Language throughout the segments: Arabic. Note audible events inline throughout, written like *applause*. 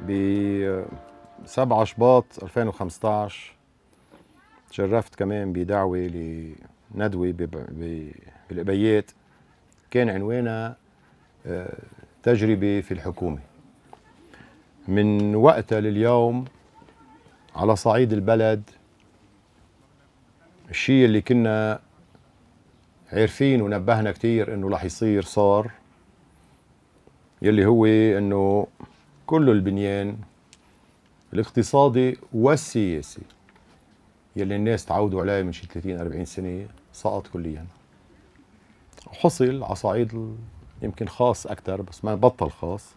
ب 7 شباط 2015 تشرفت كمان بدعوة لندوة بالأبيات. كان عنوانها آه، تجربة في الحكومة. من وقتها لليوم على صعيد البلد الشيء اللي كنا عارفين ونبهنا كتير إنه رح يصير صار يلي هو إنه كل البنيان الاقتصادي والسياسي يلي الناس تعودوا عليه من شي 30 40 سنة سقط كليا. حصل على صعيد يمكن خاص أكثر بس ما بطل خاص.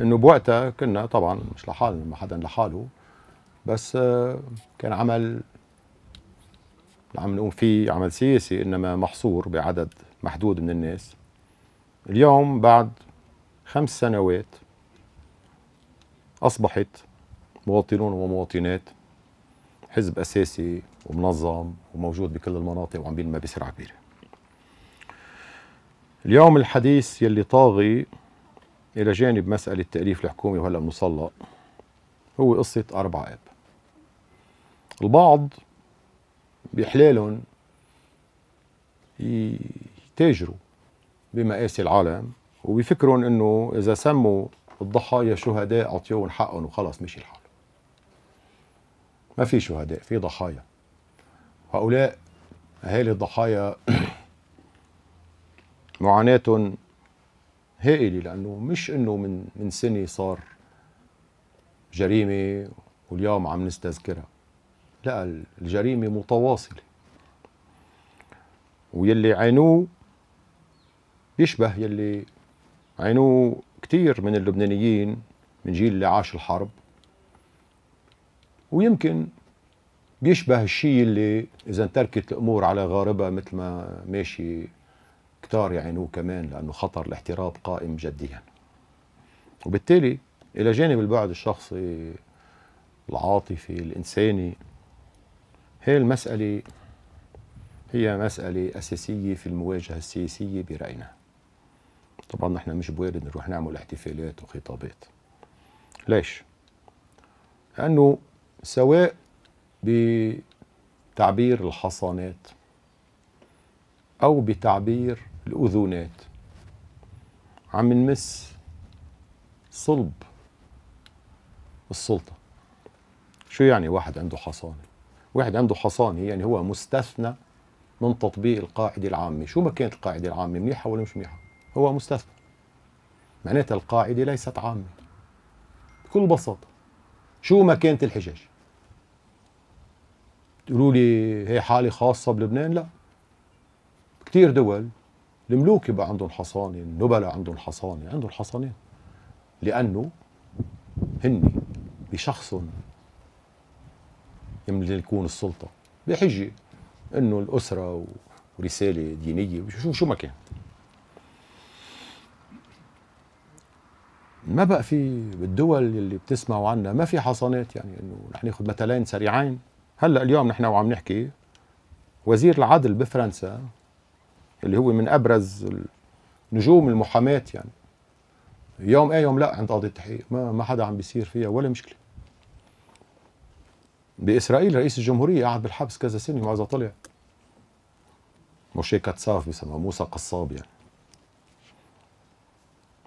إنه بوقتها كنا طبعا مش لحالنا ما حدا لحاله بس آه، كان عمل عم نقوم فيه عمل سياسي إنما محصور بعدد محدود من الناس. اليوم بعد خمس سنوات أصبحت مواطنون ومواطنات حزب أساسي ومنظم وموجود بكل المناطق وعم بينمى بسرعة كبيرة. اليوم الحديث يلي طاغي إلى جانب مسألة تأليف الحكومة وهلأ بنوصل هو قصة أربع آب. البعض بإحلالهم يتاجروا بمقاسي العالم وبيفكرون إنه إذا سموا الضحايا شهداء اعطيوهم حقهم وخلص مشي الحال. ما في شهداء في ضحايا. هؤلاء أهالي الضحايا *coughs* معاناتهم هائلة لأنه مش إنه من من سنة صار جريمة واليوم عم نستذكرها. لا الجريمة متواصلة. ويلي عانوه بيشبه يلي عانوه كثير من اللبنانيين من جيل اللي عاش الحرب ويمكن بيشبه الشيء اللي إذا انتركت الأمور على غاربها مثل ما ماشي كتار يعينوه كمان لأنه خطر الاحتراب قائم جديا. وبالتالي إلى جانب البعد الشخصي العاطفي الإنساني هي المسألة هي مسألة أساسية في المواجهة السياسية برأينا. طبعا نحن مش بوارد نروح نعمل احتفالات وخطابات. ليش؟ لأنه سواء بتعبير الحصانات أو بتعبير الأذونات عم نمس صلب السلطة. شو يعني واحد عنده حصانة؟ واحد عنده حصانة يعني هو مستثنى من تطبيق القاعدة العامة. شو ما كانت القاعدة العامة؟ منيحة ولا مش منيحة؟ هو مستثنى معناتها القاعدة ليست عامة. بكل بساطة. شو ما كانت الحجج تقولوا لي هي حالة خاصة بلبنان؟ لا. كثير دول الملوك يبقى عندهم حصانة النبلاء عندهم حصانة عندهم حصانات لأنه هن بشخصهم يملكون السلطة. بحجة إنه الأسرة ورسالة دينية. شو شو ما كان ما بقى في بالدول اللي بتسمعوا عنها؟ ما في حصانات يعني إنه رح ناخذ مثلين سريعين. هلأ اليوم نحن وعم نحكي وزير العدل بفرنسا اللي هو من أبرز نجوم المحاماة يعني يوم إيه يوم لا عند قاضي التحقيق ما ما حدا عم بيصير فيها ولا مشكلة. بإسرائيل رئيس الجمهورية قعد بالحبس كذا سنة إذا طلع. موشي كاتساف بيسموه موسى قصاب يعني.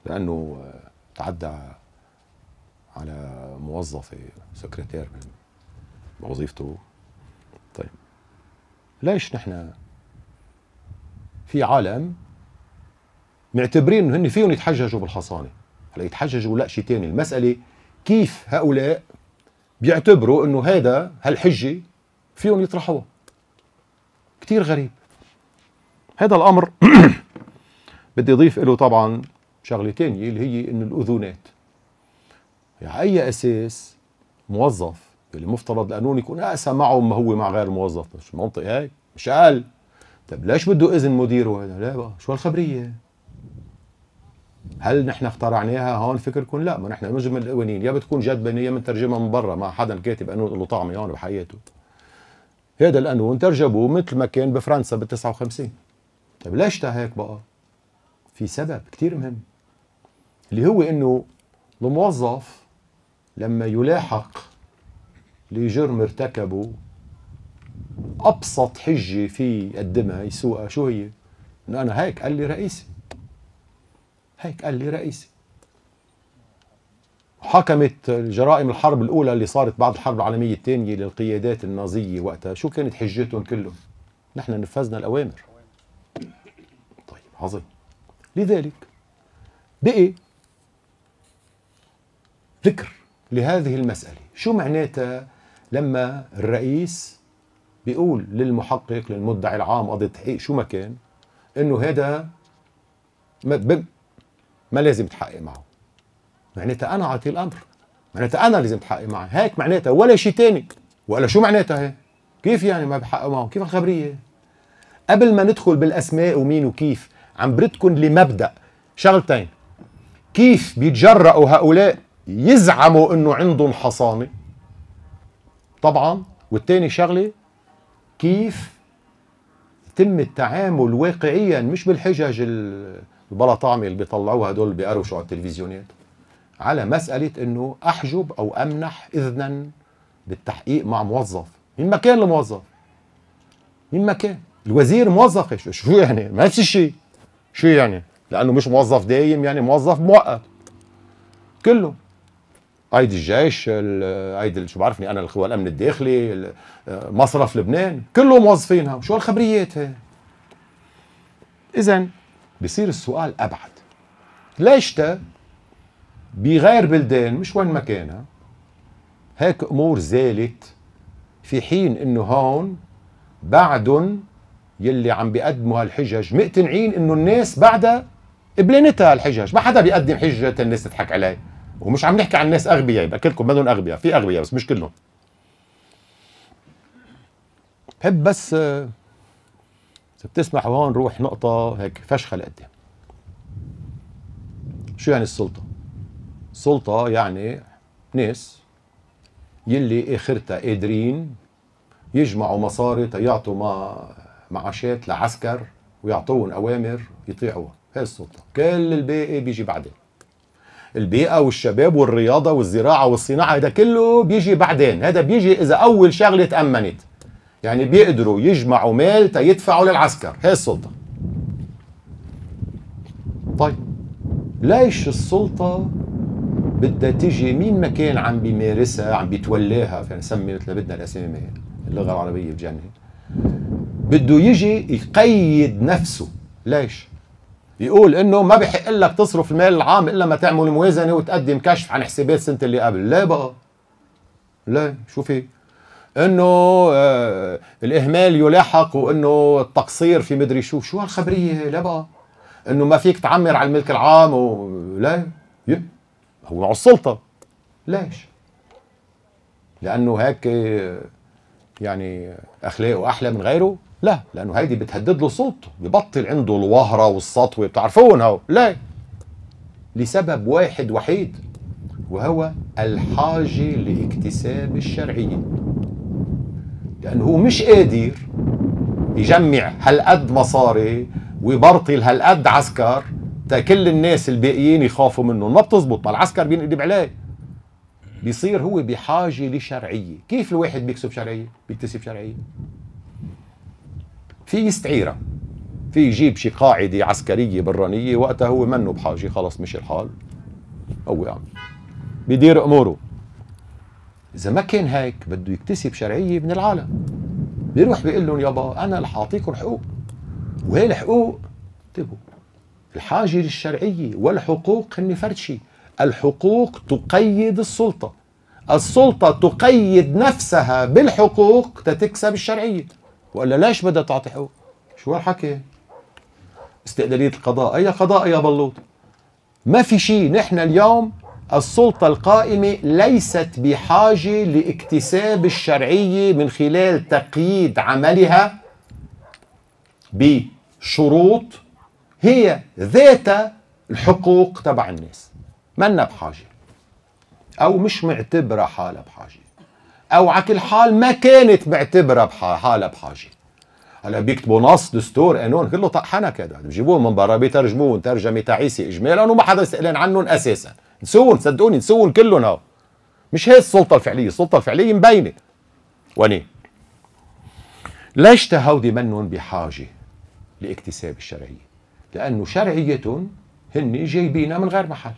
لأنه تعدى على موظفه سكرتير بوظيفته طيب. ليش نحن في عالم معتبرين إنه هن فيهم يتحججوا بالحصانة؟ هلا يتحججوا لا شيء ثاني المسألة كيف هؤلاء بيعتبروا إنه هذا هالحجة فيهم يطرحوها؟ كثير غريب. هذا الأمر *clears throat* بدي أضيف له طبعا شغله ثانية اللي هي انه الاذونات يعني أي أساس موظف اللي مفترض القانون يكون أقسى معه ما هو مع غير الموظف؟ مش منطق هيك مش قال. طيب ليش بده إذن مديره؟ هذا لا بقى شو هالخبرية؟ هل نحن اخترعناها هون فكركم؟ لا ما نحن نجم القوانين. يا بتكون جد يا بنترجمها من برا ما حدا كاتب قانون له طعمه هون بحياته. هذا القانون ترجموه مثل ما كان بفرنسا بال 59 طيب ليش هيك بقى؟ في سبب كثير مهم. اللي هو إنه الموظف لما يلاحق لجرم ارتكبه أبسط حجة في يقدمها يسوقها شو هي؟ إنه أنا هيك قال لي رئيسي. هيك قال لي رئيسي. حكمت جرائم الحرب الأولى اللي صارت بعد الحرب العالمية الثانية للقيادات النازية وقتها. شو كانت حجتهم كلهم؟ نحن نفذنا الأوامر. طيب عظيم. لذلك بقي ذكر لهذه المسألة. شو معناتها لما الرئيس بيقول للمحقق للمدعي العام قضية تحقيق شو ما كان إنه هذا ما, ما لازم تحقق معه. معناتها أنا أعطي الأمر. معناتها أنا لازم تحقق معه. هيك معناتها ولا شيء ثاني ولا شو معناتها هيك كيف يعني ما بحقق معه؟ كيف الخبرية؟ قبل ما ندخل بالأسماء ومين وكيف عم بردكم لمبدأ. شغلتين. كيف بيتجرأوا هؤلاء؟ يزعموا إنه عندهم حصانة. طبعا. والتاني شغلة كيف يتم التعامل واقعيا مش بالحجج البلطامه اللي بيطلعوها هدول بيقروشوا على التلفزيونات على مسألة إنه أحجب أو أمنح اذنا بالتحقيق مع موظف. مين ما كان الموظف مين ما كان الوزير موظف شو يعني؟ ما نفس الشيء. شو يعني؟ لأنه مش موظف دايم يعني موظف مؤقت. كله. هيدي الجيش هيدي شو بعرفني أنا القوى الأمن الداخلي مصرف لبنان. كله موظفينها شو هالخبريات هي؟ اذا بصير السؤال أبعد. ليش تا بغير بلدان مش وين مكانها هيك أمور زالت في حين إنه هون بعدهم يلي عم بيقدموا هالحجج مقتنعين إنه الناس بعدها قبلنتها هالحجج ما حدا بيقدم حجة الناس تضحك عليه. ومش عم نحكي عن ناس أغبياء يبقى كلكم بدهم أغبياء في أغبياء بس مش كلهم. بحب بس إذا بتسمحوا هون نروح نقطة هيك فشخة لقدام. شو يعني السلطة؟ السلطة يعني ناس يلي آخرتها قادرين يجمعوا مصاري تيعطوا ما معاشات لعسكر ويعطوهم أوامر يطيعوها. هي السلطة. كل الباقي بيجي بعدين. البيئة والشباب والرياضة والزراعة والصناعة هذا كله بيجي بعدين هذا بيجي إذا أول شغلة تأمنت. يعني بيقدروا يجمعوا مال تيدفعوا للعسكر هي السلطة. طيب ليش السلطة بدها تيجي مين ما كان عم بيمارسها عم بيتولاها فينا نسمي مثل بدنا الأسامي اللغة العربية بجنن. بده يجي يقيد نفسه. ليش؟ يقول إنه ما بحق لك تصرف المال العام إلا ما تعمل موازنة وتقدم كشف عن حسابات السنة اللي قبل. لا بقى؟ لا شو في؟ إنه آه الإهمال يلاحق وإنه التقصير في مدري شو. شو هالخبرية؟ لا بقى؟ إنه ما فيك تعمر على الملك العام و... لا هو مع السلطة. ليش؟ لأنه هيك يعني أخلاقه أحلى من غيره. لا لأنه هيدي بتهدد له سلطته ببطل عنده الوهرة والسطوه بتعرفون هو؟ لا. لسبب واحد وحيد وهو الحاجة لاكتساب الشرعية. لأنه هو مش قادر يجمع هالقد مصاري ويبرطل هالقد عسكر تا كل الناس الباقيين يخافوا منه. ما بتزبط ما العسكر بينقلب عليه بيصير هو بحاجة لشرعية. كيف الواحد بيكسب شرعية؟ بيكتسب شرعية. في يستعيرها في يجيب شي قاعدة عسكرية برانية وقتها هو منه بحاجة خلص مشي الحال. هو يعني بيدير أموره. إذا ما كان هيك بده يكتسب شرعية من العالم. بيروح بيقول لهم يابا أنا رح أعطيكم حقوق. وهي الحقوق انتبهوا الحاجة للشرعيه والحقوق هن فرد شيء الحقوق تقيد السلطة. السلطة تقيد نفسها بالحقوق تتكسب الشرعية. والا ليش بدها تعطي حقوق؟ شو هالحكي؟ استقلالية القضاء. أي قضاء يا بلوط؟ ما في شيء نحن اليوم السلطة القائمة ليست بحاجة لاكتساب الشرعية من خلال تقييد عملها بشروط هي ذات الحقوق تبع الناس. منا بحاجة. أو مش معتبرة حالها بحاجة. أو على كل حال ما كانت معتبرة حالها بحاجة. هلا بيكتبوا نص دستور قانون كله طحنه كده بجيبوهم من برا بيترجموهم ترجمة تعيسي اجمالا وما حدا يسألن عنهم أساسا. نسون صدقوني نسون كلهم هو مش هي السلطة الفعلية؟ السلطة الفعلية مبينة. وني. ليش هودي منهم بحاجة لاكتساب الشرعية؟ لأنه شرعيتهم هن جايبينها من غير محل.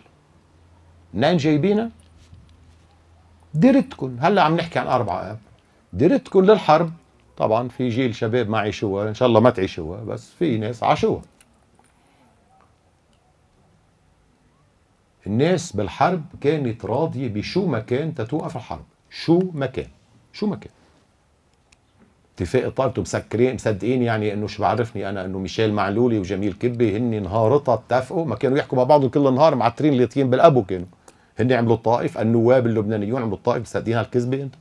منين جايبينها؟ ديرتكم هلا عم نحكي عن أربعة. اب ديرتكم للحرب. طبعا في جيل شباب ما عيشوها إن شاء الله ما تعيشوها بس في ناس عاشوها الناس بالحرب كانت راضية بشو ما كان تتوقف الحرب. شو ما كان. شو ما كان. اتفاق طالبته مسكرين مصدقين يعني إنه شو بعرفني أنا إنه ميشيل معلولي وجميل كبي هن نهارتها اتفقوا. ما كانوا يحكوا مع بعضهم كل النهار معترين ليطين بالابو كانوا هن عملوا الطائف النواب اللبنانيون عملوا الطائف مصدقين هالكذبه أنتم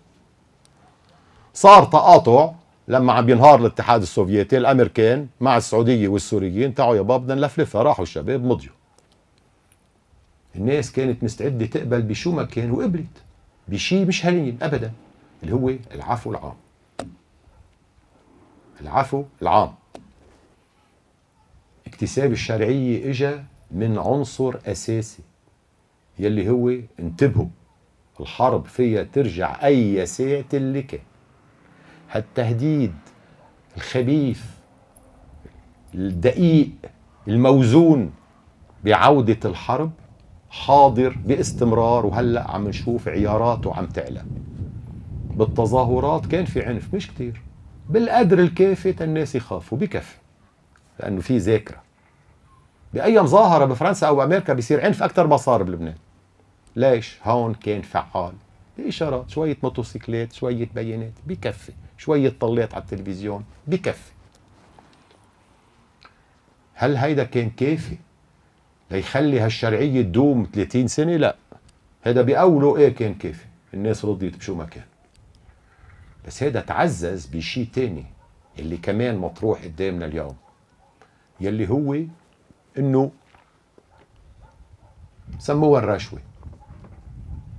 صار تقاطع لما عم ينهار الاتحاد السوفيتي الأمريكان مع السعودية والسوريين تعوا يا بابا بدنا نلفلفها راحوا الشباب مضيوا. الناس كانت مستعدة تقبل بشو ما كان وقبلت بشيء مش هين ابدا اللي هو العفو العام. العفو العام. اكتساب الشرعية إجا من عنصر أساسي. يلي هو انتبهوا الحرب فيها ترجع أي اللي كان هالتهديد الخبيث الدقيق الموزون بعودة الحرب حاضر باستمرار وهلأ عم نشوف عياراته عم تعلى. بالتظاهرات كان في عنف مش كتير. بالقدر الكافي الناس يخافوا بكفي. لأنه في ذاكرة. باي مظاهره بفرنسا أو بامريكا بيصير عنف أكثر ما صار بلبنان. ليش هون كان فعال؟ باشارات شوية موتوسيكلات شوية بيانات بكفي. شوية طليت على التلفزيون بكفي. هل هيدا كان كافي؟ ليخلي هالشرعية تدوم 30 سنة؟ لا. هذا بأوله إيه كان كافي. الناس رضيت بشو ما كان. بس هذا تعزز بشيء تاني اللي كمان مطروح قدامنا اليوم. يلي هو إنه سموها الرشوة.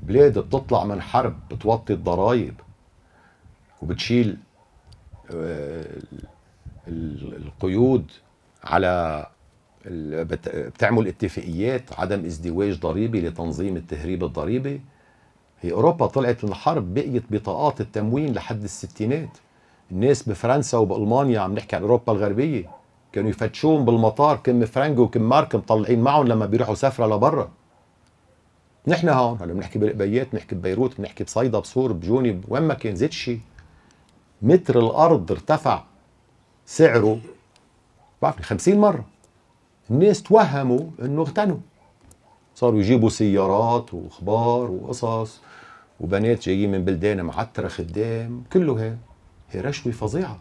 بلاد بتطلع من حرب بتوطي الضرائب وبتشيل آه، القيود على بتعمل اتفاقيات عدم ازدواج ضريبي لتنظيم التهريب الضريبي. هي أوروبا طلعت من الحرب بقيت بطاقات التموين لحد الستينات. الناس بفرنسا وبألمانيا عم نحكي عن أوروبا الغربية كانوا يفتشون بالمطار كم فرنك وكم مارك مطلعين معهم لما بيروحوا سفرة لبرا. نحن هون هلا بنحكي بالقبيات بنحكي ببيروت بنحكي بصيدا بصور بجوني وين ما كان زيت شيء متر الأرض ارتفع سعره بعرفني 50 مرة. الناس توهموا إنه اغتنوا. صاروا يجيبوا سيارات وأخبار وقصص وبنات جايين من بلدان معتره خدام كله هي هي رشوة فظيعة.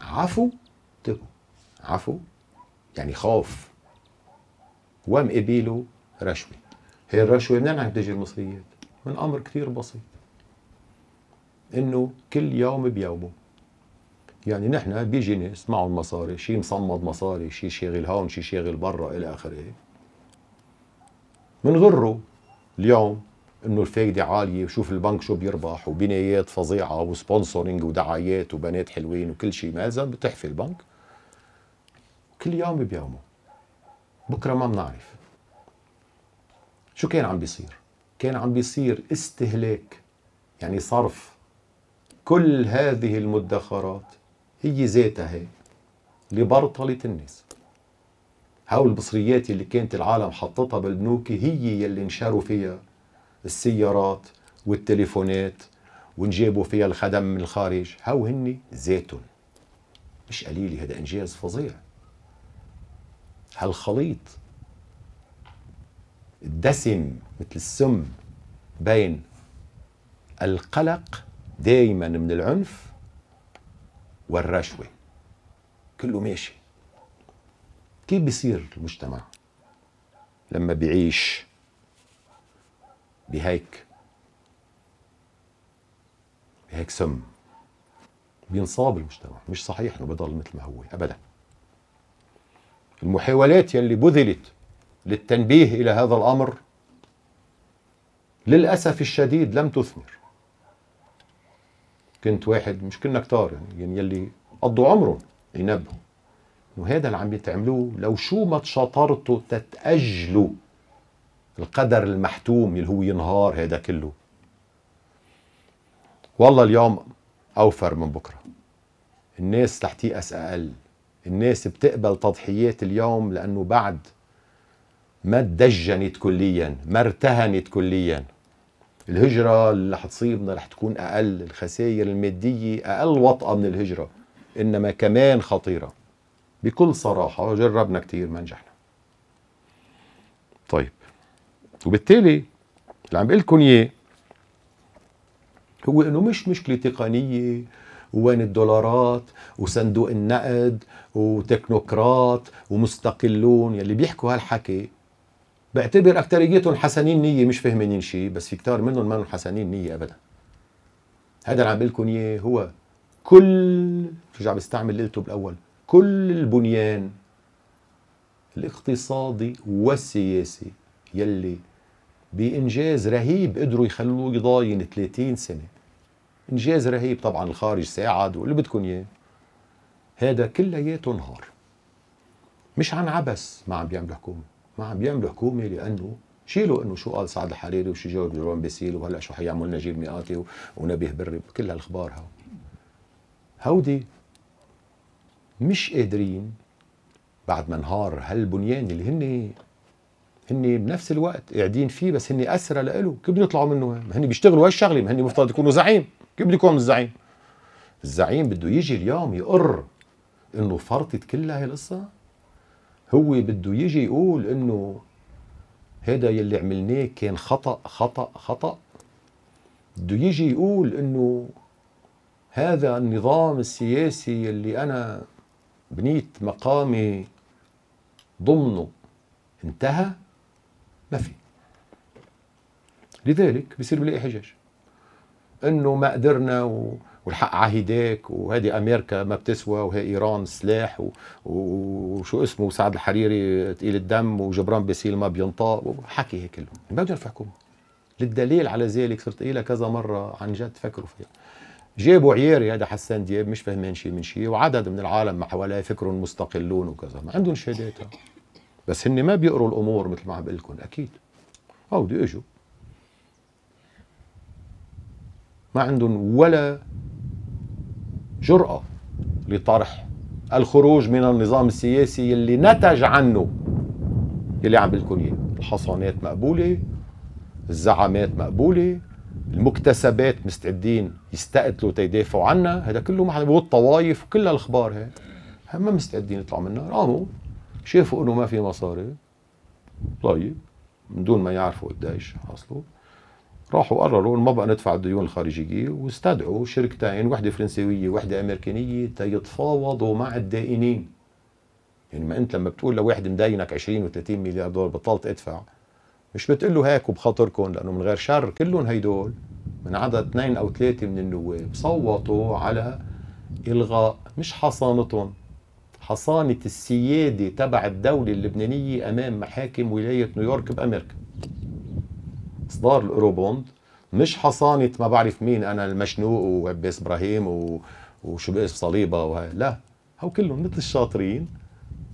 عفو انتبهوا عفو يعني خوف. وام قبيله رشوة. هي الرشوة منين عم تجي المصريات؟ من أمر كثير بسيط. إنه كل يوم بيومه يعني نحن بيجي ناس معهم مصاري شي مصمد مصاري شي شاغل هون شي شاغل برا إلى آخره. بنغره اليوم إنه الفايدة عالية وشوف البنك شو بيربح وبنايات فظيعة وسبونسورينج ودعايات وبنات حلوين وكل شيء ماذا بتحفي البنك كل يوم بيومه بكرة ما بنعرف. شو كان عم بيصير؟ كان عم بيصير استهلاك يعني صرف. كل هذه المدخرات هي ذاتها هي لبرطلة الناس. هاو المصريات اللي كانت العالم حطتها بالبنوك هي يلي انشروا فيها السيارات والتليفونات ونجيبوا فيها الخدم من الخارج. هاو هن ذاتهم. مش قليل هذا إنجاز فظيع. هالخليط الدسم مثل السم بين القلق دائما من العنف والرشوة. كله ماشي. كيف بيصير المجتمع لما بيعيش بهيك بهيك سم؟ بينصاب المجتمع. مش صحيح إنه بضل مثل ما هو ابدا. المحاولات يلي بذلت للتنبيه إلى هذا الأمر للأسف الشديد لم تثمر. كنت واحد مش كنا كتار يعني, يلي قضوا عمرهم ينبهوا إنه هذا اللي عم يتعملوه. لو شو ما تشاطرتوا تتأجلوا القدر المحتوم اللي هو ينهار هذا كله. والله اليوم أوفر من بكرة. الناس رح تيأس أقل الناس بتقبل تضحيات اليوم لأنه بعد ما تدجنت كليا ما ارتهنت كليا. الهجرة اللي رح تصيبنا رح تكون أقل الخسائر المادية أقل وطأة من الهجرة إنما كمان خطيرة. بكل صراحة جربنا كتير ما نجحنا. طيب وبالتالي اللي عم بقول لكم إياه هو إنه مش مشكلة تقنية وين الدولارات وصندوق النقد وتكنوقراط ومستقلون. يلي بيحكوا هالحكي بعتبر اكثريتهم حسنين نية مش فهمانين شيء بس في كتار منهم ما حسنين نية ابدا. هذا اللي عم بقول إياه هو كل رجع بستعمل قلته بالأول كل البنيان الاقتصادي والسياسي يلي بإنجاز رهيب قدروا يخلوه يضاين 30 سنة. إنجاز رهيب طبعا الخارج ساعد واللي بدكم إياه. هذا كلياته نهار. مش عن عبس ما عم بيعملوا حكومة. ما عم بيعملوا حكومة لأنه شيلوا إنه شو قال سعد الحريري وشو جاوب جيرون بيسيل وهلأ شو حيعمل نجيب مئاتي ونبيه بري كل هالأخبار هاو. هودي مش قادرين بعد ما انهار هالبنيان اللي هن هن بنفس الوقت قاعدين فيه بس هن اسرى له كيف بدهم يطلعوا منه؟ ما هن بيشتغلوا هالشغلة ما هن مفترض يكونوا زعيم. كيف بده يكون الزعيم؟ الزعيم بده يجي اليوم يقر إنه فرطت كل هاي القصة؟ هو بده يجي يقول إنه هذا يلي عملناه كان خطأ خطأ خطأ. بده يجي يقول إنه هذا النظام السياسي اللي أنا بنيت مقامي ضمنه انتهى؟ ما في. لذلك بصير بلاقي حجج إنه ما قدرنا و... والحق عهداك وهذه أمريكا ما بتسوى وهي إيران سلاح و... وشو اسمه سعد الحريري تقيل الدم وجبران باسيل ما بينطق وحكي هيك كله ما بدهم يفكوا للدليل على ذلك صرت قيلها كذا مرة عن جد فكروا فيها. جابوا عياري هذا حسان دياب مش فهمان شيء من شيء وعدد من العالم ما حواليه فكرهم مستقلون وكذا. ما عندهم شهادات. بس هن ما بيقروا الأمور مثل ما عم بقول لكم أكيد. هودي أجوا. ما عندهم ولا جرأة لطرح الخروج من النظام السياسي اللي نتج عنه اللي عم بقول لكم اياه الحصانات مقبولة الزعامات مقبولة المكتسبات مستعدين يستقتلوا تيدافعوا عنا. هذا كله مع والطوايف وكل الاخبار هي هم مستعدين يطلعوا منها. قاموا شافوا إنه ما في مصاري. طيب من دون ما يعرفوا قديش حصلوا راحوا قرروا ما بقى ندفع الديون الخارجية واستدعوا شركتين وحدة فرنسوية وحدة أمريكانية تيتفاوضوا مع الدائنين. يعني ما أنت لما بتقول لواحد مدينك 20 و30 مليار دولار بطلت ادفع مش بتقول له هيك وبخاطركم لأنه من غير شر. كلهم هيدول من عدد اثنين أو ثلاثة من النواب صوتوا على إلغاء مش حصانتهم. حصانة السيادة تبع الدولة اللبنانية أمام محاكم ولاية نيويورك بأمريكا. اصدار ال Eurobond. مش حصانة ما بعرف مين نهاد المشنوق وعباس إبراهيم و... وشو باسم صليبة وهي لا هو كلهم مثل الشاطرين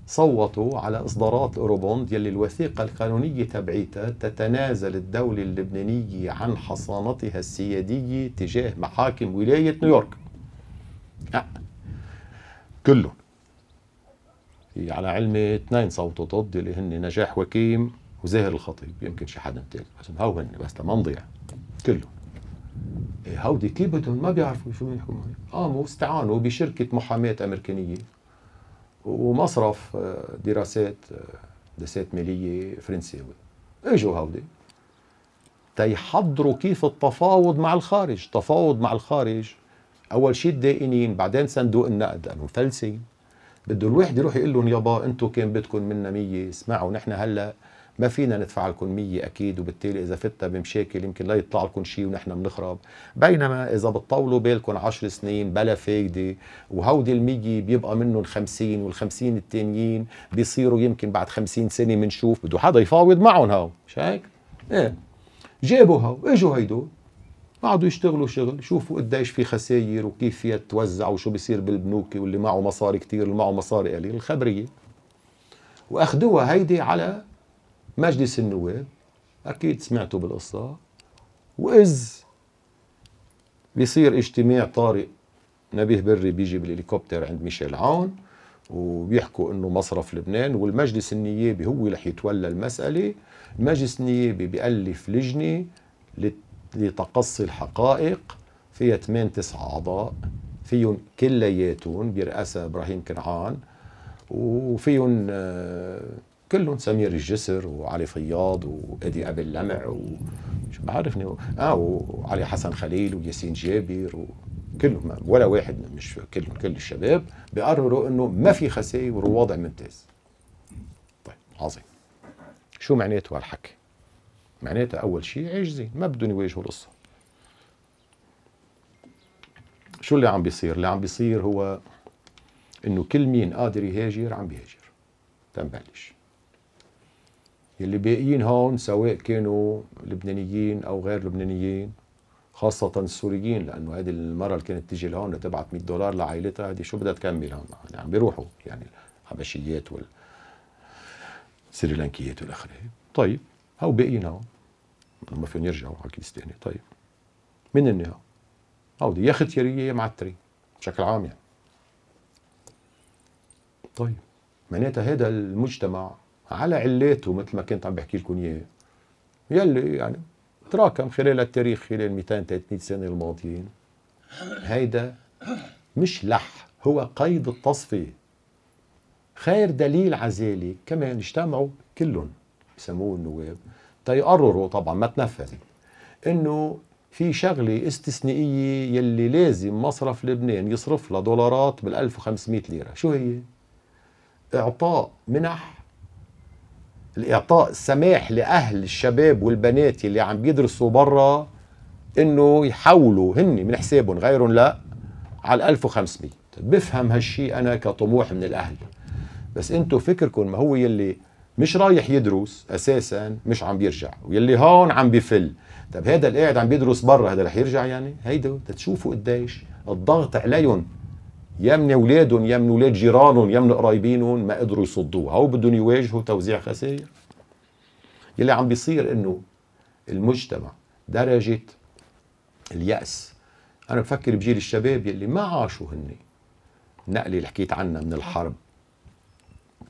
صوتوا على إصدارات Eurobond يلي الوثيقة القانونية تبعيتها تتنازل الدولة اللبنانية عن حصانتها السيادية تجاه محاكم ولاية نيويورك. أه. كلهم. على علمي اثنين صوتوا ضد اللي هن نجاح وكيم. وزاهر الخطيب يمكن شي حدا ثالث بس هو هن بس لما نضيع. كلهم إيه هودي كيف بدهم ما بيعرفوا شو يحكوا قاموا استعانوا بشركه محاماه أمريكانية. ومصرف آه، دراسات آه، دراسات مالية فرنساوي إجوا هودي تيحضروا كيف التفاوض مع الخارج. تفاوض مع الخارج. أول شيء الدائنين بعدين صندوق النقد لأنه مفلسين بده الواحد يروح يقول لهم يابا أنتم كان بدكم منا 100 اسمعوا نحن هلأ ما فينا ندفع لكم 100 أكيد وبالتالي إذا فتنا بمشاكل يمكن لا يطلع لكم شيء ونحن بنخرب. بينما إذا بتطولوا بالكم 10 سنين بلا فايدة وهودي ال 100 بيبقى منهم 50 وال 50 التانيين بيصيروا يمكن بعد 50 سنة بنشوف بده حدا يفاوض معهم هاو مش هيك؟ إيه. جابوا هاو إجوا هيدول. قعدوا يشتغلوا شغل شوفوا قديش في خساير وكيف فيها توزع وشو بيصير بالبنوك واللي معه مصاري كتير واللي معه مصاري قليل. الخبرية. وأخذوها هيدي على مجلس النواب أكيد سمعتوا بالقصة. وإذ بيصير اجتماع طارئ نبيه بري بيجي بالهليكوبتر عند ميشيل عون وبيحكوا إنه مصرف لبنان والمجلس النيابي هو رح يتولى المسألة. المجلس النيابي بيألف لجنة لتقصي الحقائق. فيها 8 9 أعضاء. فيهم كلياتهم برئاسه إبراهيم كنعان. وفيهم آه، كلهم سمير الجسر وعلي فياض وادي ابي اللمع وشو بعرفني آه وعلي حسن خليل وياسين جابر وكلهم ولا واحد مش كلهم كل الشباب بيقرروا انه ما في خسائر والوضع ممتاز. طيب عظيم. شو معناته هالحكي؟ معناتها أول شيء عاجزين ما بدهم يواجهوا القصة. شو اللي عم بيصير؟ اللي عم بيصير هو إنه كل مين قادر يهاجر عم بيهاجر. تنبلش يلي باقيين هون سواء كانوا لبنانيين أو غير لبنانيين خاصة السوريين لأنه هذه المرة اللي كانت تيجي لهون لتبعت 100 دولار لعائلتها هذه شو بدها تكمل هون؟ يعني عم بيروحوا يعني الحبشيات والسريلانكيات والآخره طيب هو باقيين هون؟ ما فيهم يرجعوا على ثاني طيب من هون؟ هودي يا ختيارية يا معتري بشكل عام يعني. طيب معناتها هذا المجتمع على علاته مثل ما كنت عم بحكي لكم إياه. يلي يعني تراكم خلال التاريخ خلال 200 300 سنة الماضيين. هيدا مش لح هو قيد التصفية. خير دليل على ذلك كمان اجتمعوا كلهم بسموه النواب تيقرروا طبعا ما تنفذ إنه في شغلة استثنائية يلي لازم مصرف لبنان يصرف لها دولارات بال 1500 ليرة. شو هي؟ إعطاء منح الإعطاء السماح لأهل الشباب والبنات اللي عم بيدرسوا برا إنه يحولوا هن من حسابهم غيرهم لا على 1500 بفهم هالشيء أنا كطموح من الأهل. بس أنتم فكركم ما هو يلي مش رايح يدرس أساسا مش عم بيرجع ويلي هون عم بفل. طب هذا اللي قاعد عم بيدرس برا هذا رح يرجع يعني؟ هيدا تشوفوا قديش الضغط عليهم. يا من اولادهم يا من أولاد جيرانهم يا من قرايبينهم ما قدروا يصدوها. أو بدهم يواجهوا توزيع خسائر. يلي عم بيصير إنه المجتمع درجة اليأس. أنا بفكر بجيل الشباب يلي ما عاشوا هن النقلة اللي حكيت عنها من الحرب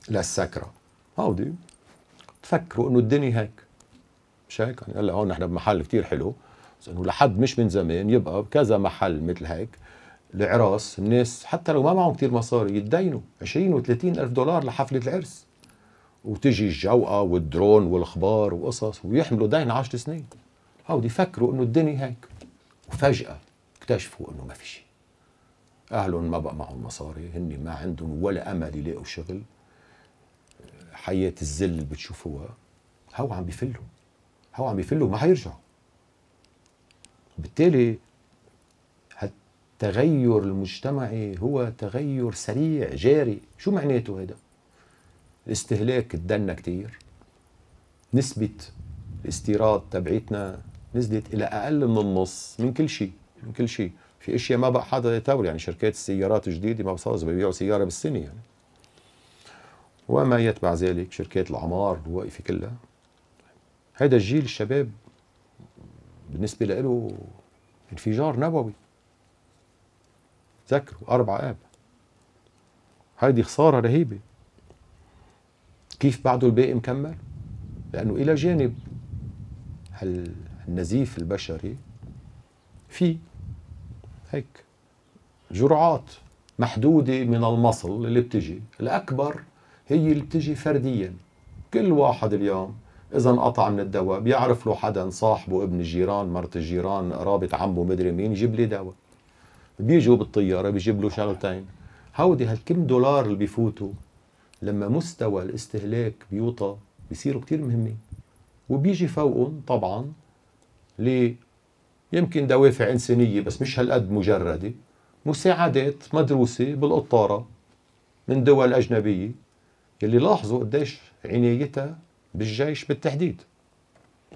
للسكرة. هودي. تفكروا إنه الدنيا هيك. مش هيك؟ يعني هلا هون نحن بمحل كتير حلو. بس إنه لحد مش من زمان يبقى بكذا محل مثل هيك. العراس الناس حتى لو ما معهم كتير مصاري يتدينوا 20 و30 ألف دولار لحفلة العرس. وتجي الجوقة والدرون والاخبار وقصص ويحملوا دين 10 سنين. هودي يفكروا إنه الدنيا هيك. وفجأة اكتشفوا إنه ما في شيء. اهلهم ما بقى معهم مصاري هن ما عندهم ولا أمل يلاقوا شغل. حياة الذل اللي بتشوفوها هو عم بيفلوا. هو عم بيفلوا ما حيرجعوا. بالتالي التغير المجتمعي هو تغير سريع جاري. شو معناته هذا الاستهلاك تدنى كتير. نسبة الاستيراد تبعتنا نزلت إلى أقل من النص من كل شيء من كل شيء. في أشياء ما بقى حدا يتاول يعني شركات السيارات الجديده ما بصير بيبيعوا سيارة بالسنة يعني. وما يتبع ذلك شركات العمار الواقفه كلها. هذا الجيل الشباب بالنسبة له انفجار نووي ذكروا أربع آب. هيدي خسارة رهيبة. كيف بعده الباقي مكمل؟ لأنه إلى جانب النزيف البشري في هيك جرعات محدودة من المصل اللي بتجي. الأكبر هي اللي بتجي فرديا. كل واحد اليوم إذا انقطع من الدواء بيعرف له حدا صاحبه ابن الجيران مرت الجيران قرابة عمه مدري مين يجيب لي دواء. بيجوا بالطيارة بيجيب له شغلتين. هودي هالكم دولار اللي بيفوتوا لما مستوى الاستهلاك بيوطى بيصيروا كتير مهمين. وبيجي فوقهم طبعا ل يمكن دوافع إنسانية بس مش هالقد مجردة مساعدات مدروسة بالقطارة من دول أجنبية يلي لاحظوا قديش عنايتها بالجيش بالتحديد.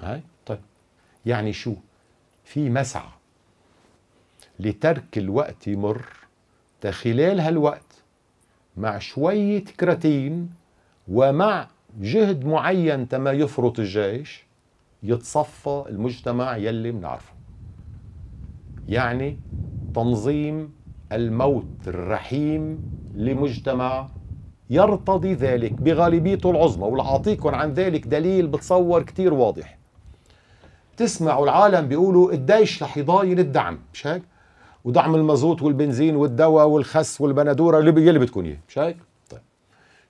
هاي؟ طيب. يعني شو؟ في مسعى. لترك الوقت يمر خلال هالوقت مع شوية كراتين ومع جهد معين تما يفرط الجيش يتصفى المجتمع يلي بنعرفه يعني تنظيم الموت الرحيم لمجتمع يرتضي ذلك بغالبيته العظمى ولأعطيكم عن ذلك دليل بتصور كتير واضح. تسمعوا العالم بيقولوا الدايش رح يضاين الدعم مش هيك؟ ودعم المازوت والبنزين والدواء والخس والبندورة اللي اللي بدكم اياه مش هيك؟ طيب.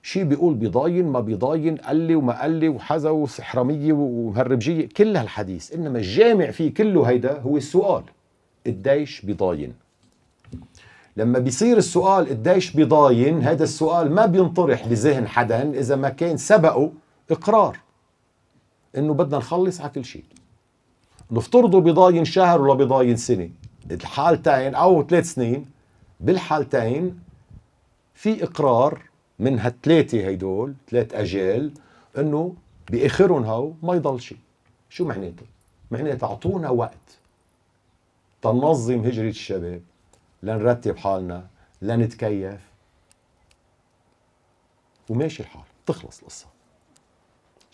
شيء بيقول بيضاين ما بيضاين قلي وما قلي وحزا وسحرمية ومهربجيه كل هالحديث إنما الجامع فيه كله هيدا هو السؤال الدايش بيضاين لما بيصير السؤال قديش بيضاين هذا السؤال ما بينطرح بذهن حدا إذا ما كان سبقه إقرار إنه بدنا نخلص على كل شيء. نفترضه بيضاين شهر ولا بيضاين سنة. الحالتين أو ثلاث سنين بالحالتين في إقرار من هالثلاثة هيدول ثلاث أجيال إنه بآخرهم هو ما يضل شيء شو معناته؟ معناته أعطونا وقت تنظم هجرة الشباب لنرتب حالنا لنتكيف. وماشي الحال بتخلص القصة.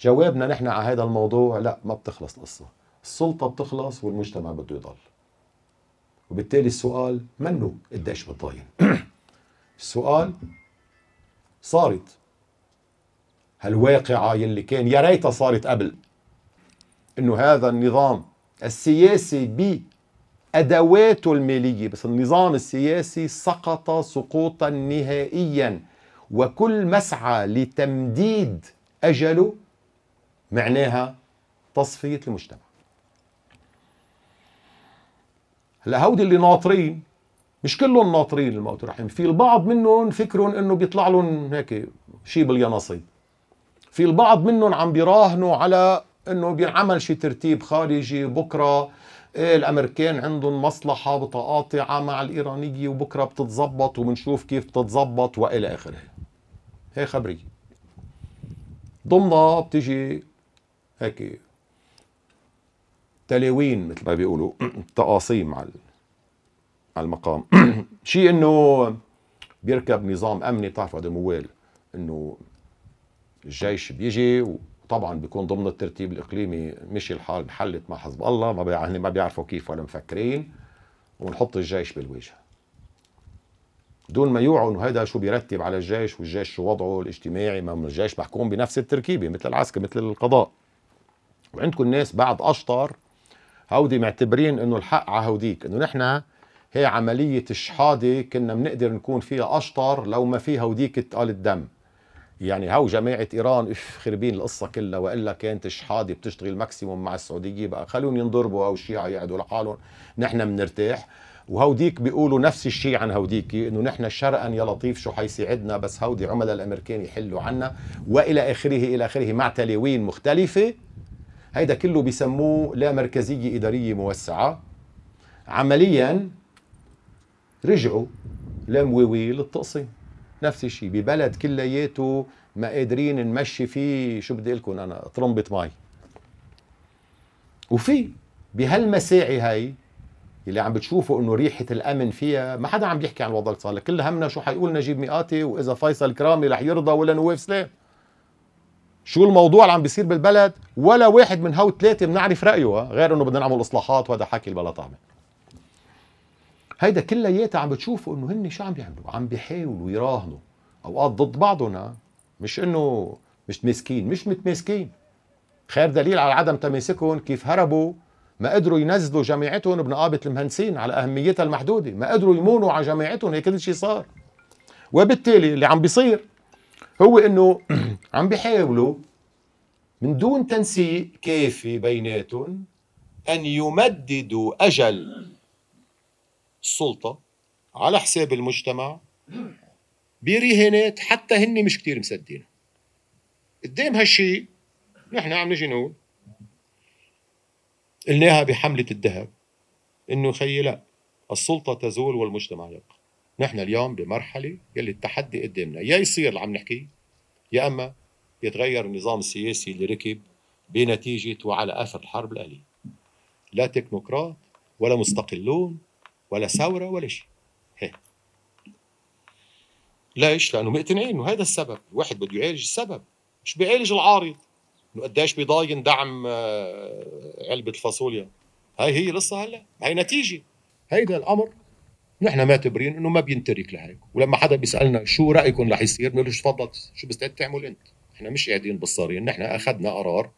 جوابنا نحن على هذا الموضوع لا ما بتخلص القصة. السلطة بتخلص والمجتمع بده يضل. وبالتالي السؤال منه قديش بتضاين *clears throat* السؤال صارت. هالواقعة يلي كان يا ريتها صارت قبل؟ إنه هذا النظام السياسي أدواته المالية بس النظام السياسي سقط سقوطا نهائيا. وكل مسعى لتمديد أجله معناها تصفية المجتمع. هلا هودي اللي ناطرين مش كلهم ناطرين الموت الرحيم في البعض منهم فكرهم إنه بيطلع لهم هيك شيء باليانصيب. في البعض منهم عم بيراهنوا على إنه بينعمل شيء ترتيب خارجي بكرة إيه الأمريكان عندهم مصلحة بتقاطع مع الإيرانية وبكرة بتتظبط وبنشوف كيف بتتظبط وإلى آخره. هي خبريه ضمنها بتجي هيك تلاوين مثل ما بيقولوا تقاصيم على المقام. *clears throat* شيء إنه بيركب نظام أمني بتعرفوا هذا موال إنه الجيش بيجي طبعا بيكون ضمن الترتيب الإقليمي مشي الحال انحلت مع حزب الله ما يعني ما بيعرفوا كيف ولا مفكرين ونحط الجيش بالواجهه دون ما يوعوا إنه هذا شو بيرتب على الجيش والجيش شو وضعه الاجتماعي ما الجيش محكوم بنفس التركيبة مثل العسكر مثل القضاء. وعندكم ناس بعد أشطر هودي معتبرين إنه الحق على هوديك. إنه نحن هي عملية الشحادة كنا بنقدر نكون فيها أشطر لو ما فيها هوديك تقال الدم. يعني هاو جماعة إيران إف خربين القصة كلها وإلا كانت شحادة بتشتغل maximum مع السعودية بقى. خلون ينضربوا أو الشيعة يقعدوا لحالهم. نحن بنرتاح. وهوديك بيقولوا نفس الشيء عن هوديك إنه نحن شرقا يا لطيف شو حيساعدنا بس هودي عملاء الأمريكان يحلوا عنا. وإلى آخره إلى آخره مع تلاوين مختلفة. هيدا كله بيسموه لا مركزيه اداريه موسعة. عمليا رجعوا لمويوي للتقسيم. نفس الشيء ببلد كلياته ما قادرين نمشي فيه شو بدي لكم أنا طرمبة مي. وفي بهالمساعي هاي اللي عم بتشوفوا إنه ريحة الأمن فيها ما حدا عم بيحكي عن الوضع الاقتصادي كل همنا شو حيقول نجيب مئاتي وإذا فيصل كرامي رح يرضى ولا نواف سلام شو الموضوع اللي عم بيصير بالبلد؟ ولا واحد من هو ثلاثة بنعرف رأيه غير إنه بدنا نعمل إصلاحات وهذا حكي البلا طعمه هيدا كلياتها عم بتشوفوا إنه هن شو عم بيعملوا؟ عم بيحاولوا يراهنوا أوقات ضد بعضنا مش إنه مش متماسكين مش متماسكين. خير دليل على عدم تماسكهم كيف هربوا ما قدروا ينزلوا جامعتهم بنقابة المهندسين على أهميتها المحدودة. ما قدروا يمونوا على جامعتهم هيك كل شيء صار. وبالتالي اللي عم بيصير هو إنه *clears throat* عم بيحاولوا من دون تنسيق كافي بيناتهم أن يمددوا أجل السلطة على حساب المجتمع برهانات حتى هن مش كتير مصدقين قدام هالشيء نحن عم نجي نقول قلناها بحملة الذهب إنه خيي لا السلطة تزول والمجتمع يبقى. نحن اليوم بمرحلة يلي التحدي قدامنا. يا يصير اللي عم نحكيه يا أما يتغير النظام السياسي اللي ركب بنتيجة وعلى اثر الحرب الأهلية. لا تكنوقراط ولا مستقلون ولا ثورة ولا شيء. ليش؟ لأنه مقتنعين إنه هذا السبب، الواحد بده يعالج السبب. مش بيعالج العارض. إنه قديش بيضاين دعم آه، علبة الفاصوليا. هاي هي القصة هلا. هاي نتيجة. هيدا الأمر نحن معتبرين إنه ما بينترك لهيك. ولما حدا بيسألنا شو رايكم رح يصير بنقول له تفضل شو بستعد تعمل أنت؟ إحنا مش قاعدين بالصارين نحن أخذنا قرار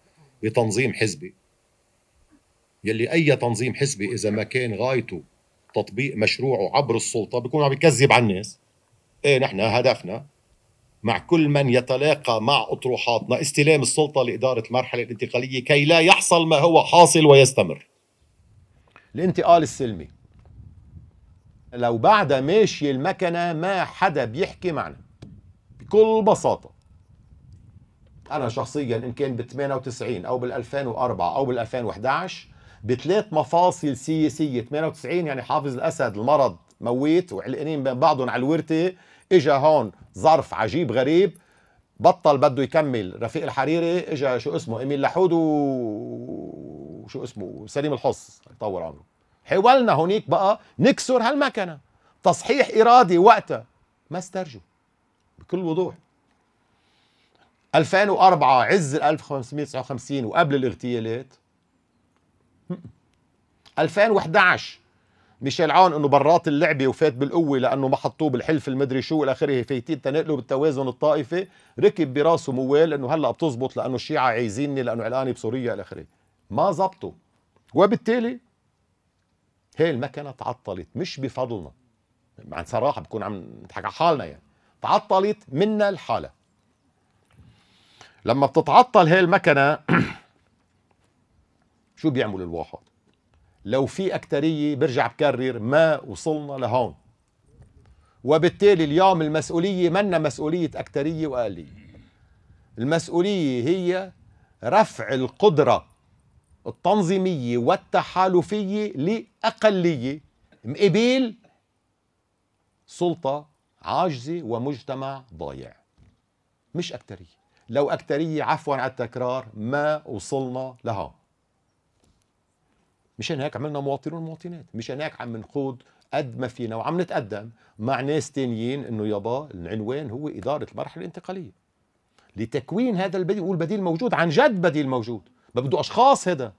بتنظيم حزبي. يلي أي تنظيم حزبي إذا ما كان غايته تطبيق مشروعه عبر السلطة بيكون عم يكذب على الناس. إيه نحن هدفنا مع كل من يتلاقى مع أطروحاتنا استلام السلطة لإدارة المرحلة الانتقالية كي لا يحصل ما هو حاصل ويستمر. الانتقال السلمي. لو بعد ماشي المكنة ما حدا بيحكي معنا. بكل بساطة. أنا شخصيا ان كان ب 98 أو بال 2004 أو بال 2011 بثلاث مفاصل سياسية. 98 يعني حافظ الأسد المرض مويت وعلقانين بين بعضهم على الورثة. إجا هون ظرف عجيب غريب. بطل بده يكمل. رفيق الحريري إجا شو اسمه؟ إيميل لحود وشو اسمه؟ سليم الحص. يطور عمره حاولنا هونيك بقى نكسر هالمكنة. تصحيح إرادي وقتها ما استرجوا بكل وضوح. 2004 عز ال 1559 وقبل الاغتيالات. 2011 ميشيل عون إنه برات اللعبة وفات بالقوة لأنه ما حطوه بالحلف المدري شو إلى آخره. فايتين تنقلوا بالتوازن الطائفي. ركب براسه موال إنه هلأ بتزبط لأنه الشيعة عايزيني لأنه علقاني بسوريا إلى آخره. ما زبطوا. وبالتالي هي المكنة تعطلت مش بفضلنا. عن صراحة بكون عم نضحك على حالنا يعني. تعطلت منا الحالة. لما بتتعطل هي المكنة *clears throat* شو بيعمل الواحد؟ لو في أكترية برجع بكرر ما وصلنا لهون. وبالتالي اليوم المسؤولية منا مسؤولية أكترية وأقلية. المسؤولية هي رفع القدرة. التنظيمية والتحالفية لأقلية مقبل سلطة عاجزة ومجتمع ضايع. مش أكترية. لو أكترية عفوا على التكرار ما وصلنا لهون مشان هيك عملنا مواطنون ومواطنات. مشان هيك عم نقود قد ما فينا وعم نتقدم مع ناس تانيين إنه يابا العنوان هو إدارة المرحلة الانتقالية. لتكوين هذا البديل والبديل موجود عن جد بديل موجود. ما بده أشخاص هذا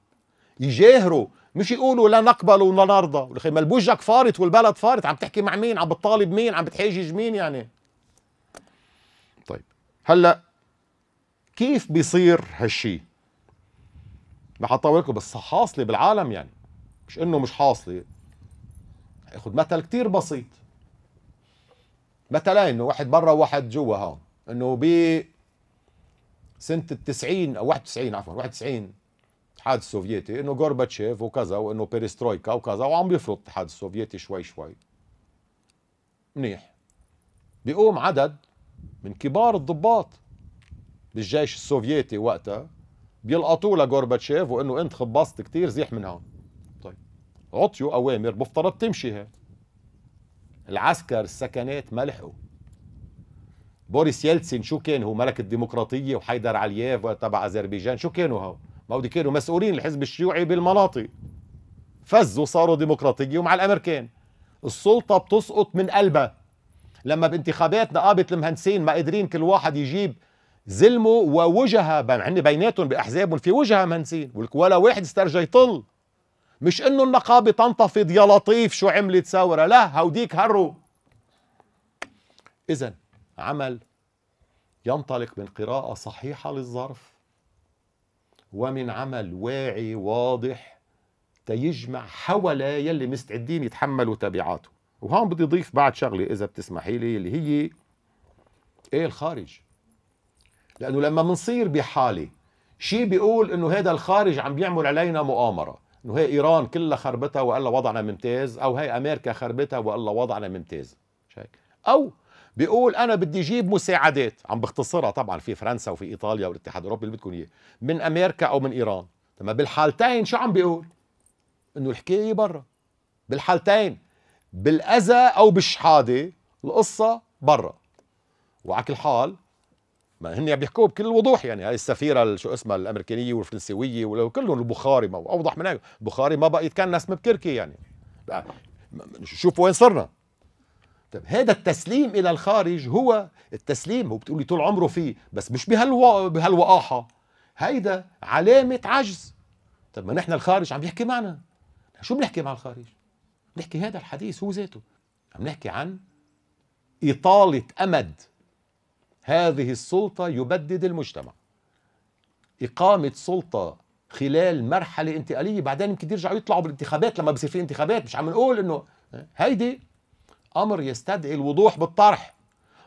يجاهروا مش يقولوا لا نقبل ولا نرضى. ما البوجك فارت والبلد فارت عم تحكي مع مين؟ عم بتطالب مين؟ عم بتحاجج مين يعني؟ طيب هلأ كيف بيصير هالشي؟ اطول لكم بس حاصلة بالعالم يعني. مش إنه مش حاصلة. ياخذ مثل كتير بسيط. مثلا إنه واحد برا وواحد جوا هون. إنه ب سنة التسعين أو 91 عفوا 91 الاتحاد السوفيتي إنه غورباتشيف وكذا وإنه بيرسترويكا وكذا وعم بيفرض الاتحاد السوفيتي شوي شوي. منيح. بيقوم عدد من كبار الضباط بالجيش السوفيتي وقتها بيلقطوا لجورباتشيف وإنه أنت خبصت كثير زيح من هون. طيب. عطيوا أوامر مفترض تمشي هي العسكر السكنات ما لحقوا بوريس يلتسين شو كان هو؟ ملك الديمقراطية وحيدر علييف تبع أذربيجان. شو كانوا هو ما هو كانوا مسؤولين الحزب الشيوعي بالمناطق. فزوا صاروا ديمقراطية ومع الأمريكان. السلطة بتسقط من قلبها. لما بانتخابات نقابة المهندسين ما قادرين كل واحد يجيب زلموا ووجهة هن بيناتهم بأحزابهم في وجهة مهنسين ولا واحد استرجى يطل. مش إنه النقابة تنتفض يا لطيف شو عملت؟ ثوره لا هوديك هروا. اذا عمل ينطلق من قراءة صحيحة للظرف ومن عمل واعي واضح تيجمع حول يلي مستعدين يتحملوا تبعاته. وهون بدي أضيف بعد شغلة إذا بتسمحي لي اللي هي إيه الخارج؟ لأنه لما بنصير بحالة شيء بيقول إنه هذا الخارج عم بيعمل علينا مؤامرة إنه هي إيران كلها خربتها وإلا وضعنا ممتاز أو هي أمريكا خربتها وإلا وضعنا ممتاز. أو بيقول أنا بدي أجيب مساعدات. عم بختصرها طبعا في فرنسا وفي إيطاليا والاتحاد الأوروبي اللي بدكم إياه. من أمريكا أو من إيران. تمام بالحالتين شو عم بيقول؟ إنه الحكاية برا. بالحالتين بالأذى أو بالشحاده القصة برا. وعلى كل حال ما هن بيحكوا بكل وضوح يعني. هاي السفيرة شو اسمها الأمريكانية والفرنسوية وكلهم البخاري ما أوضح من هيك. البخاري ما بقى يتكنس مبكركي يعني. شوف وين صرنا. طيب هذا التسليم إلى الخارج هو التسليم هو بتقولي طول عمره فيه بس مش بهالو... بهالوقاحة. هيدا علامة عجز. طيب ما نحن الخارج عم يحكي معنا. شو بنحكي مع الخارج؟ نحكي هذا الحديث هو ذاته. عم نحكي عن إطالة أمد. هذه السلطة يبدد المجتمع. إقامة سلطة خلال مرحلة انتقالية بعدين يمكن يرجعوا يطلعوا بالانتخابات لما بصير في انتخابات مش عم نقول إنه هيدي أمر يستدعي الوضوح بالطرح.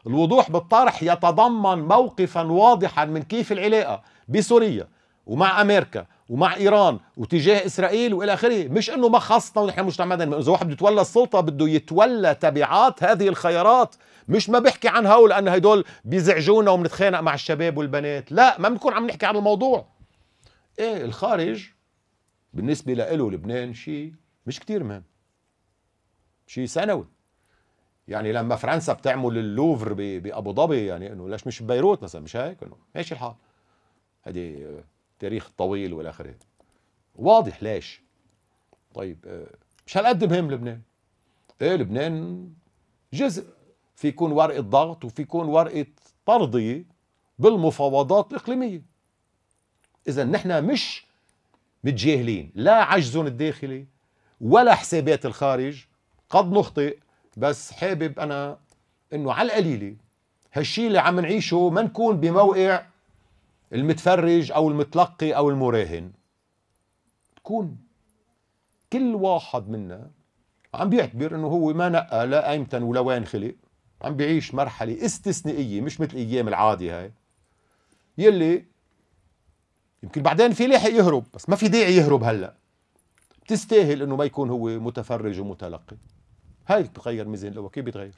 الوضوح بالطرح يتضمن موقفا واضحا من كيف العلاقة بسوريا ومع أمريكا ومع إيران وتجاه إسرائيل وإلى آخره. مش إنه ما خصنا ونحن مجتمع مدني. إذا واحد بده يتولى السلطة بده يتولى تبعات هذه الخيارات. مش ما بحكي عن هول لأن هدول بيزعجونا وبنتخانق مع الشباب والبنات. لا ما بنكون عم نحكي عن الموضوع. إيه الخارج بالنسبة له لبنان شيء مش كتير مهم. شيء ثانوي يعني لما فرنسا بتعمل اللوفر بأبو ظبي يعني إنه ليش مش ببيروت مثلا مش هيك؟ إنه ماشي الحال؟ هذه تاريخ طويل والى آخره. واضح ليش؟ طيب آه، مش هالقد مهم لبنان. إيه لبنان جزء. في يكون ورقة ضغط وفي يكون ورقة ترضيه بالمفاوضات الإقليمية. إذا نحن مش متجاهلين لا عجزهم الداخلي ولا حسابات الخارج. قد نخطئ بس حابب أنا إنه على القليلة هالشيء اللي عم نعيشه ما نكون بموقع المتفرج أو المتلقي أو المراهن. تكون كل واحد منا عم بيعتبر إنه هو ما نقى لا ايمتى ولا وين خلق عم بيعيش مرحلة استثنائية مش مثل الأيام العادية هاي. يلي يمكن بعدين في لاحق يهرب بس ما في داعي يهرب هلأ. بتستاهل إنه ما يكون هو متفرج ومتلقي. هاي بتغير ميزان لو كيف بيتغير